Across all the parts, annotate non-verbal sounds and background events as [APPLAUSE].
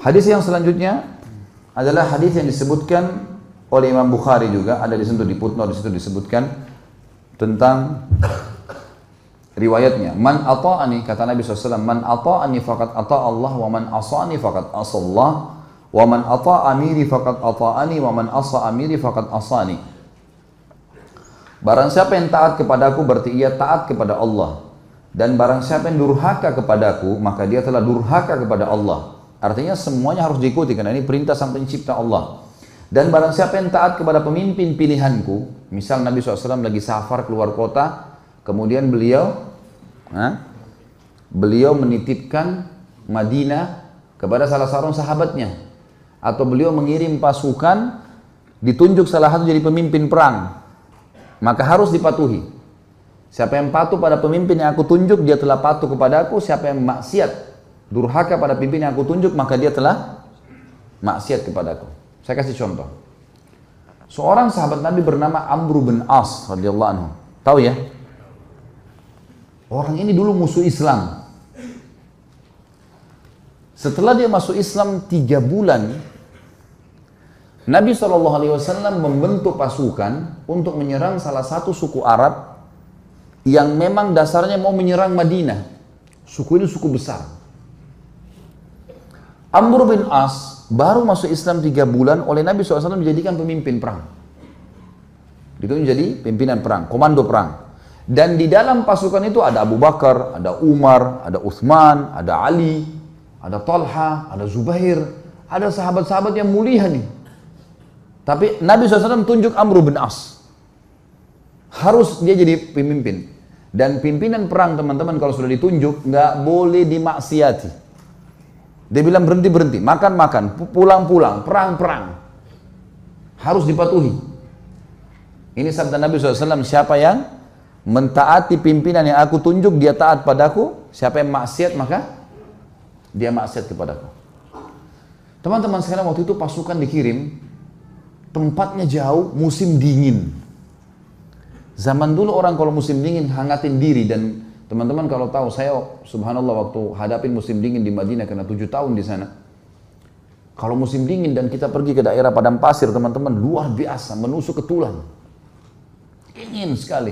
Hadis yang selanjutnya adalah hadis yang disebutkan oleh Imam Bukhari juga. Ada di situ di footnote di situ disebutkan tentang riwayatnya. Man ata'ani kata Nabi SAW man ata'ani faqad ata Allah wa man asani faqad asallah wa man ata amiri faqad ata'ani wa man asa amiri faqad asani. Barang siapa yang taat kepadaku berarti ia taat kepada Allah. Dan barang siapa yang durhaka kepadaku maka dia telah durhaka kepada Allah Artinya semuanya harus diikuti karena ini perintah sang pencipta Allah. Dan barang siapa yang taat kepada pemimpin pilihanku, misal Nabi SAW lagi safar keluar kota, kemudian beliau, ha, beliau menitipkan Madinah kepada salah seorang sahabatnya, atau beliau mengirim pasukan, ditunjuk salah satu jadi pemimpin perang, maka harus dipatuhi. Siapa yang patuh pada pemimpin yang aku tunjuk, dia telah patuh kepada aku. Siapa yang maksiat durhaka pada pimpin yang aku tunjuk maka dia telah maksiat kepadaku. Saya kasih contoh. Seorang sahabat Nabi bernama Amr bin As radhiyallahu anhu. Tahu ya? Orang ini dulu musuh Islam. Setelah dia masuk Islam tiga bulan, Nabi SAW membentuk pasukan untuk menyerang salah satu suku Arab yang memang dasarnya mau menyerang Madinah. Suku ini suku besar. Amr bin As baru masuk Islam tiga bulan oleh Nabi SAW menjadikan pemimpin perang. Itu menjadi pimpinan perang, komando perang. Dan di dalam pasukan itu ada Abu Bakar, ada Umar, ada Uthman, ada Ali, ada Talha, ada Zubair, ada sahabat-sahabat yang mulia nih. Tapi Nabi SAW tunjuk Amr bin As. Harus dia jadi pemimpin. Dan pimpinan perang teman-teman kalau sudah ditunjuk nggak boleh dimaksiati. Dia bilang berhenti berhenti, makan makan, pulang pulang, perang perang. Harus dipatuhi. Ini sabda Nabi SAW, siapa yang mentaati pimpinan yang aku tunjuk, dia taat padaku. Siapa yang maksiat maka dia maksiat kepadaku. Teman-teman sekarang waktu itu pasukan dikirim, tempatnya jauh, musim dingin. Zaman dulu orang kalau musim dingin hangatin diri dan Teman-teman kalau tahu saya subhanallah waktu hadapin musim dingin di Madinah karena tujuh tahun di sana. Kalau musim dingin dan kita pergi ke daerah padang pasir teman-teman luar biasa menusuk ke tulang. Dingin sekali.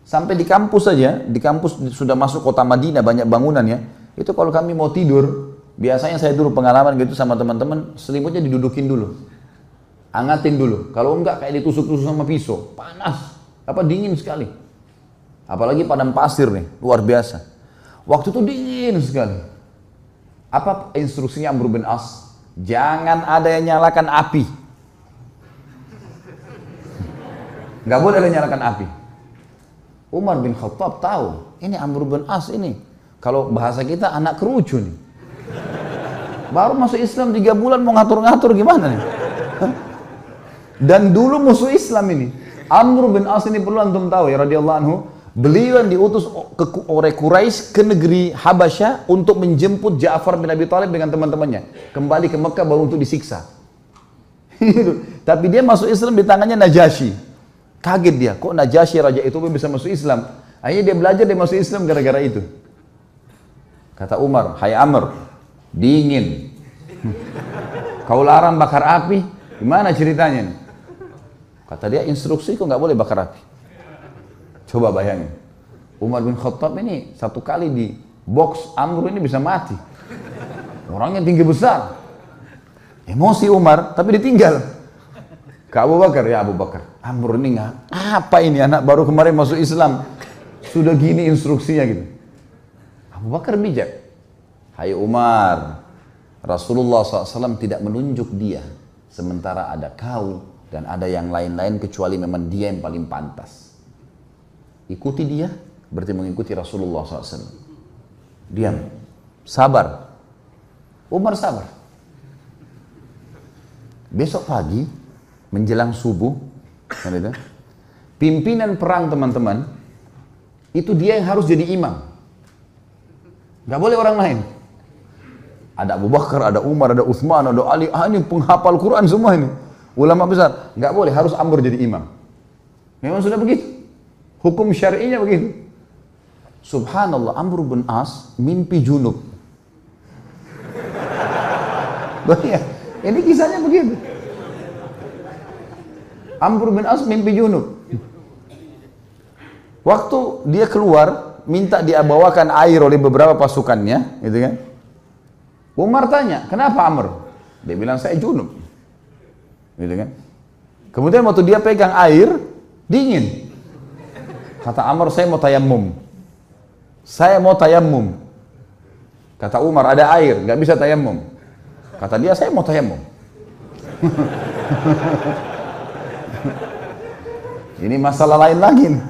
Sampai di kampus saja, di kampus sudah masuk kota Madinah banyak bangunan ya. Itu kalau kami mau tidur, biasanya saya dulu pengalaman gitu sama teman-teman, selimutnya didudukin dulu. Angatin dulu. Kalau enggak kayak ditusuk-tusuk sama pisau, panas. Apa dingin sekali. Apalagi padang pasir nih, luar biasa. Waktu itu dingin sekali. Apa instruksinya Amr bin As? Jangan ada yang nyalakan api. Gak boleh ada yang nyalakan api. Umar bin Khattab tahu, ini Amr bin As ini. Kalau bahasa kita anak kerucu nih. Baru masuk Islam tiga bulan mau ngatur-ngatur gimana nih? Dan dulu musuh Islam ini. Amr bin As ini perlu antum tahu ya radhiyallahu anhu Beliau yang diutus oleh Quraisy ke negeri Habasyah untuk menjemput Ja'far bin Abi Thalib dengan teman-temannya. Kembali ke Mekah baru untuk disiksa. [LAUGHS] Tapi dia masuk Islam di tangannya Najasyi. Kaget dia, kok Najasyi raja itu bisa masuk Islam? Akhirnya dia belajar dia masuk Islam gara-gara itu. Kata Umar, hai Amr, dingin. [LAUGHS] Kau larang bakar api, gimana ceritanya? Kata dia, instruksi kok nggak boleh bakar api. Coba bayangin. Umar bin Khattab ini satu kali di box Amr ini bisa mati. Orangnya tinggi besar. Emosi Umar, tapi ditinggal. Ke Abu Bakar, ya Abu Bakar. Amr ini nggak, apa ini anak baru kemarin masuk Islam. Sudah gini instruksinya gitu. Abu Bakar bijak. Hai Umar, Rasulullah SAW tidak menunjuk dia. Sementara ada kau dan ada yang lain-lain kecuali memang dia yang paling pantas ikuti dia berarti mengikuti Rasulullah SAW. Diam, sabar. Umar sabar. Besok pagi menjelang subuh, kan pimpinan perang teman-teman itu dia yang harus jadi imam. Gak boleh orang lain. Ada Abu Bakar, ada Umar, ada Uthman, ada Ali, ah ini penghafal Quran semua ini. Ulama besar, gak boleh harus Amr jadi imam. Memang sudah begitu. Hukum syar'inya begitu. Subhanallah, Amr bin As mimpi junub. Banyak. Ini kisahnya begitu. Amr bin As mimpi junub. Waktu dia keluar, minta dia bawakan air oleh beberapa pasukannya, gitu kan? Umar tanya, kenapa Amr? Dia bilang, saya junub. Gitu kan? Kemudian waktu dia pegang air, dingin. Kata Amr, saya mau tayamum. Saya mau tayamum. Kata Umar, ada air, nggak bisa tayamum. Kata dia, saya mau tayamum. [LAUGHS] Ini masalah lain lagi nih.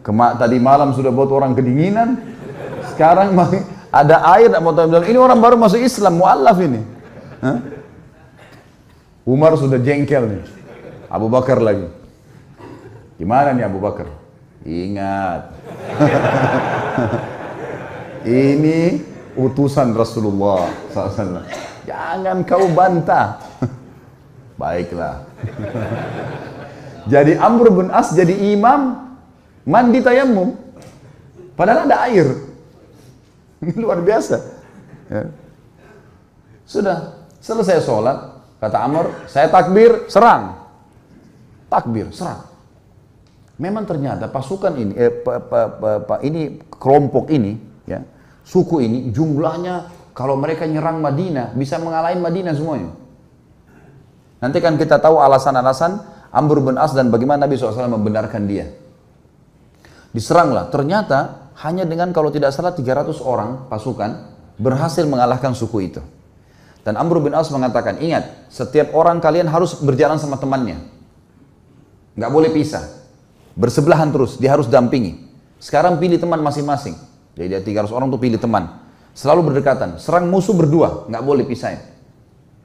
Kema tadi malam sudah buat orang kedinginan, sekarang [LAUGHS] ada air mau tayamum. Ini orang baru masuk Islam, mualaf ini. Umar sudah jengkel nih. Abu Bakar lagi. Gimana nih Abu Bakar? Ingat. [LAUGHS] ini utusan Rasulullah SAW. Jangan kau bantah. [LAUGHS] Baiklah. [LAUGHS] jadi Amr bin As jadi imam mandi tayamum. Padahal ada air. Luar biasa. Ya. Sudah selesai sholat, kata Amr, saya takbir, serang. Takbir, serang. Memang ternyata pasukan ini, eh, pa, pa, pa, pa, ini kelompok ini, ya, suku ini jumlahnya kalau mereka nyerang Madinah bisa mengalahin Madinah semuanya. Nanti kan kita tahu alasan-alasan Amr bin As dan bagaimana Nabi SAW membenarkan dia. Diseranglah, ternyata hanya dengan kalau tidak salah 300 orang pasukan berhasil mengalahkan suku itu. Dan Amr bin As mengatakan, ingat, setiap orang kalian harus berjalan sama temannya. Nggak boleh pisah. Bersebelahan terus, dia harus dampingi. Sekarang pilih teman masing-masing. Jadi dia 300 orang tuh pilih teman. Selalu berdekatan. Serang musuh berdua, nggak boleh pisahin.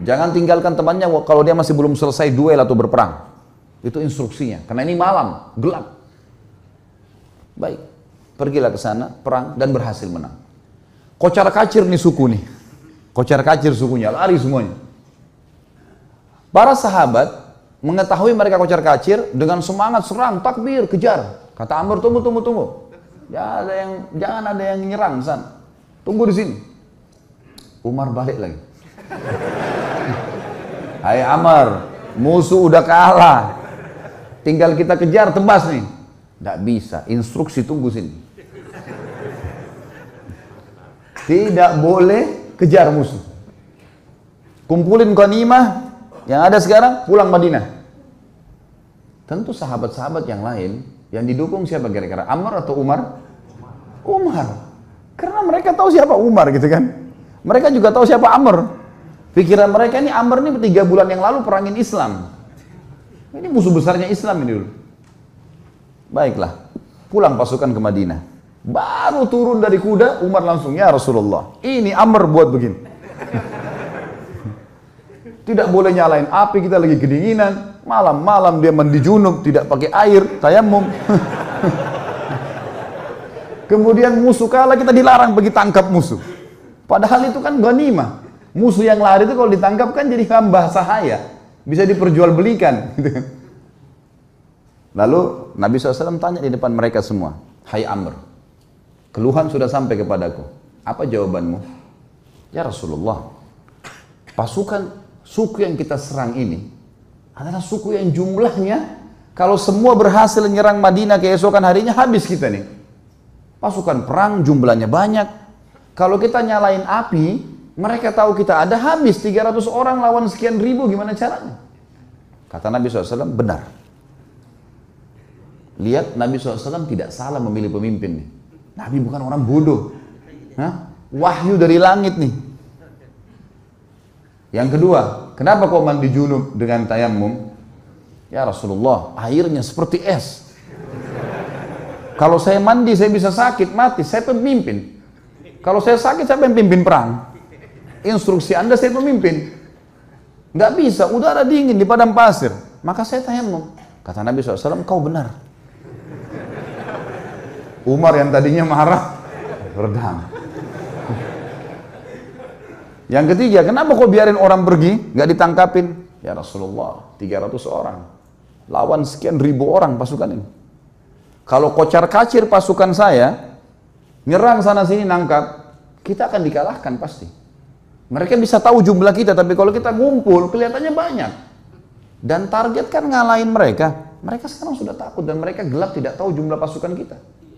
Jangan tinggalkan temannya kalau dia masih belum selesai duel atau berperang. Itu instruksinya. Karena ini malam, gelap. Baik. Pergilah ke sana, perang dan berhasil menang. Kocar kacir nih suku nih. Kocar kacir sukunya, lari semuanya. Para sahabat mengetahui mereka kocar kacir dengan semangat serang, takbir, kejar. Kata Amr, tunggu, tunggu, tunggu. Jangan ada yang, jangan ada yang nyerang sana. Tunggu di sini. Umar balik lagi. [LAUGHS] Hai Amar, musuh udah kalah. Tinggal kita kejar tebas nih. Tidak bisa, instruksi tunggu sini. Tidak boleh kejar musuh. Kumpulin ghanimah yang ada sekarang, pulang Madinah. Tentu sahabat-sahabat yang lain yang didukung siapa kira-kira? Amr atau Umar? Umar. Karena mereka tahu siapa Umar gitu kan. Mereka juga tahu siapa Amr. Pikiran mereka ini Amr ini tiga bulan yang lalu perangin Islam. Ini musuh besarnya Islam ini dulu. Baiklah, pulang pasukan ke Madinah. Baru turun dari kuda, Umar langsung, ya Rasulullah, ini Amr buat begini. Tidak boleh nyalain api, kita lagi kedinginan. Malam-malam dia mandi junub, tidak pakai air, tayamum. [LAUGHS] Kemudian musuh kalah, kita dilarang pergi tangkap musuh. Padahal itu kan ghanimah. Musuh yang lari itu kalau ditangkap kan jadi hamba sahaya. Bisa diperjualbelikan. [LAUGHS] Gitu kan. Lalu Nabi SAW tanya di depan mereka semua. Hai Amr, keluhan sudah sampai kepadaku. Apa jawabanmu? Ya Rasulullah, pasukan suku yang kita serang ini adalah suku yang jumlahnya kalau semua berhasil menyerang Madinah keesokan harinya habis kita nih. Pasukan perang jumlahnya banyak. Kalau kita nyalain api, mereka tahu kita ada habis 300 orang lawan sekian ribu gimana caranya? Kata Nabi SAW benar. Lihat Nabi SAW tidak salah memilih pemimpin nih. Nabi bukan orang bodoh. Hah? Wahyu dari langit nih. Yang kedua, kenapa kau mandi junub dengan tayamum? Ya Rasulullah, airnya seperti es. Kalau saya mandi, saya bisa sakit, mati. Saya pemimpin. Kalau saya sakit, saya pemimpin perang instruksi Anda saya pemimpin. Nggak bisa, udara dingin di padang pasir. Maka saya tayamum. Kata Nabi SAW, kau benar. Umar yang tadinya marah, redam. Yang ketiga, kenapa kau biarin orang pergi, nggak ditangkapin? Ya Rasulullah, 300 orang. Lawan sekian ribu orang pasukan ini. Kalau kocar kacir pasukan saya, nyerang sana sini nangkap, kita akan dikalahkan pasti. Mereka bisa tahu jumlah kita, tapi kalau kita ngumpul, kelihatannya banyak. Dan target kan ngalahin mereka. Mereka sekarang sudah takut dan mereka gelap tidak tahu jumlah pasukan kita.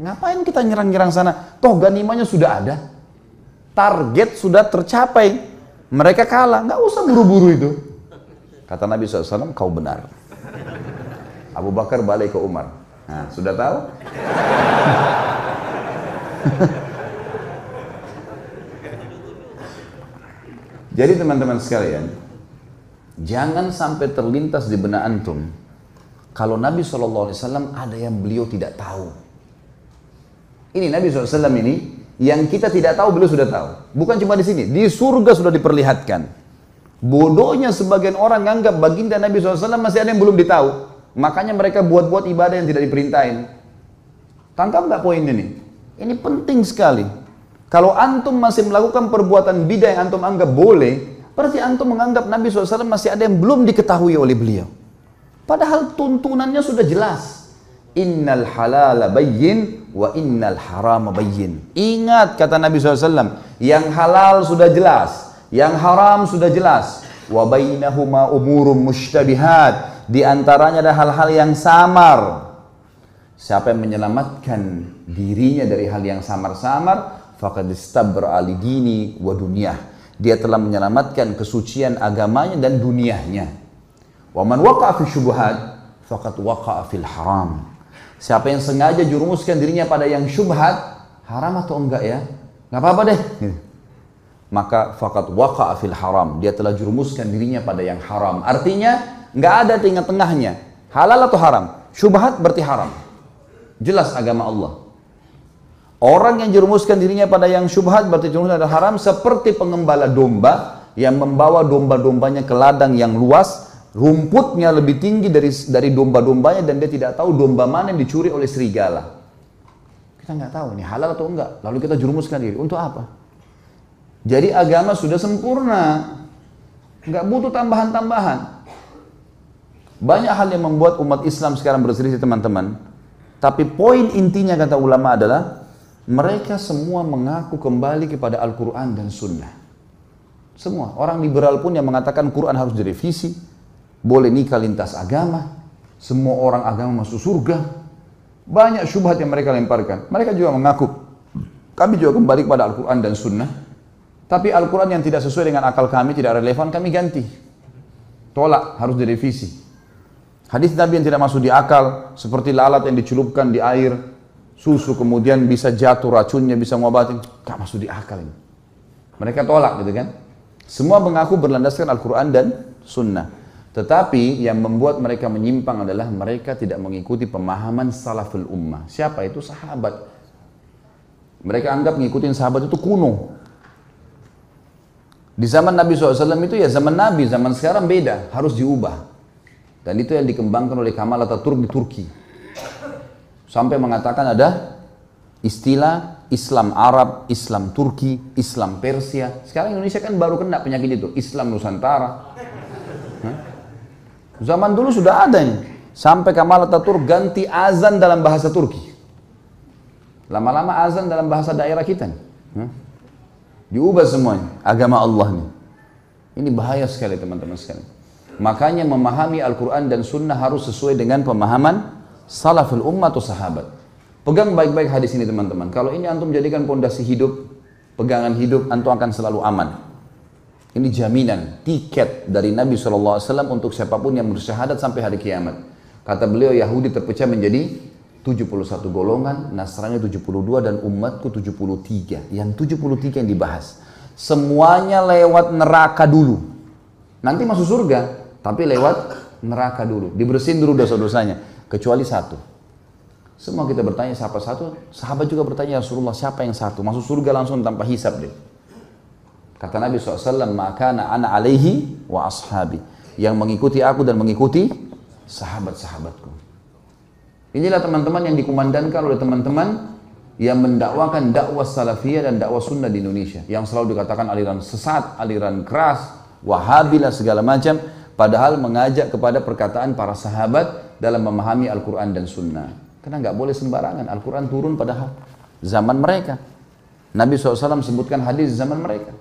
Ngapain kita nyerang-nyerang sana? Toh ganimanya sudah ada. Target sudah tercapai. Mereka kalah, nggak usah buru-buru itu. Kata Nabi SAW, kau benar. Abu Bakar balik ke Umar. Nah, sudah tahu? [LAUGHS] Jadi teman-teman sekalian, jangan sampai terlintas di benak antum kalau Nabi SAW ada yang beliau tidak tahu. Ini Nabi SAW ini yang kita tidak tahu beliau sudah tahu. Bukan cuma di sini, di surga sudah diperlihatkan. Bodohnya sebagian orang menganggap baginda Nabi SAW masih ada yang belum ditahu. Makanya mereka buat-buat ibadah yang tidak diperintahin. Tangkap nggak poin ini? Ini penting sekali. Kalau antum masih melakukan perbuatan bidah yang antum anggap boleh, berarti antum menganggap Nabi SAW masih ada yang belum diketahui oleh beliau. Padahal tuntunannya sudah jelas. Innal halala bayyin wa innal harama bayyin. Ingat kata Nabi SAW, yang halal sudah jelas, yang haram sudah jelas. Wa bainahuma umurum mushtabihat. Di antaranya ada hal-hal yang samar. Siapa yang menyelamatkan dirinya dari hal yang samar-samar, faqad istabra ali dini wa dunyah. Dia telah menyelamatkan kesucian agamanya dan dunianya. Wa man waqa'a fi syubhat faqad waqa'a fil haram. Siapa yang sengaja jurumuskan dirinya pada yang syubhat, haram atau enggak ya? Enggak apa-apa deh. Maka faqad waqa'a fil haram. Dia telah jurumuskan dirinya pada yang haram. Artinya enggak ada tengah-tengahnya. Halal atau haram? Syubhat berarti haram. Jelas agama Allah. Orang yang jerumuskan dirinya pada yang syubhat berarti jerumuskan ada haram seperti pengembala domba yang membawa domba-dombanya ke ladang yang luas, rumputnya lebih tinggi dari dari domba-dombanya dan dia tidak tahu domba mana yang dicuri oleh serigala. Kita nggak tahu ini halal atau enggak. Lalu kita jerumuskan diri untuk apa? Jadi agama sudah sempurna, nggak butuh tambahan-tambahan. Banyak hal yang membuat umat Islam sekarang berselisih teman-teman. Tapi poin intinya kata ulama adalah mereka semua mengaku kembali kepada Al-Quran dan Sunnah. Semua. Orang liberal pun yang mengatakan Quran harus direvisi, boleh nikah lintas agama, semua orang agama masuk surga. Banyak syubhat yang mereka lemparkan. Mereka juga mengaku, kami juga kembali kepada Al-Quran dan Sunnah. Tapi Al-Quran yang tidak sesuai dengan akal kami, tidak relevan, kami ganti. Tolak, harus direvisi. Hadis Nabi yang tidak masuk di akal, seperti lalat yang dicelupkan di air, susu kemudian bisa jatuh racunnya bisa ngobatin gak masuk di akal ini mereka tolak gitu kan semua mengaku berlandaskan Al-Quran dan Sunnah tetapi yang membuat mereka menyimpang adalah mereka tidak mengikuti pemahaman salaful ummah siapa itu sahabat mereka anggap mengikuti sahabat itu kuno di zaman Nabi SAW itu ya zaman Nabi, zaman sekarang beda, harus diubah. Dan itu yang dikembangkan oleh Kamal Ataturk di Turki Sampai mengatakan ada istilah Islam Arab, Islam Turki, Islam Persia. Sekarang Indonesia kan baru kena penyakit itu, Islam Nusantara. Zaman dulu sudah ada ini. Sampai Kamal Ataturk ganti azan dalam bahasa Turki. Lama-lama azan dalam bahasa daerah kita nih. Diubah semuanya, agama Allah nih. Ini bahaya sekali teman-teman sekalian. Makanya memahami Al-Quran dan Sunnah harus sesuai dengan pemahaman salaful ummah atau sahabat. Pegang baik-baik hadis ini teman-teman. Kalau ini antum jadikan pondasi hidup, pegangan hidup, antum akan selalu aman. Ini jaminan, tiket dari Nabi SAW untuk siapa pun yang bersyahadat sampai hari kiamat. Kata beliau Yahudi terpecah menjadi 71 golongan, Nasrani 72 dan umatku 73. Yang 73 yang dibahas. Semuanya lewat neraka dulu. Nanti masuk surga, tapi lewat neraka dulu. Dibersihin dulu dosa-dosanya kecuali satu. Semua kita bertanya siapa satu, sahabat juga bertanya Rasulullah siapa yang satu, masuk surga langsung tanpa hisab deh. Kata Nabi SAW, maka ana alaihi wa ashabi. Yang mengikuti aku dan mengikuti sahabat-sahabatku. Inilah teman-teman yang dikumandangkan oleh teman-teman yang mendakwakan dakwah salafiyah dan dakwah sunnah di Indonesia. Yang selalu dikatakan aliran sesat, aliran keras, wahabilah segala macam. Padahal mengajak kepada perkataan para sahabat dalam memahami Al-Quran dan Sunnah. Karena nggak boleh sembarangan. Al-Quran turun pada zaman mereka. Nabi SAW sebutkan hadis zaman mereka.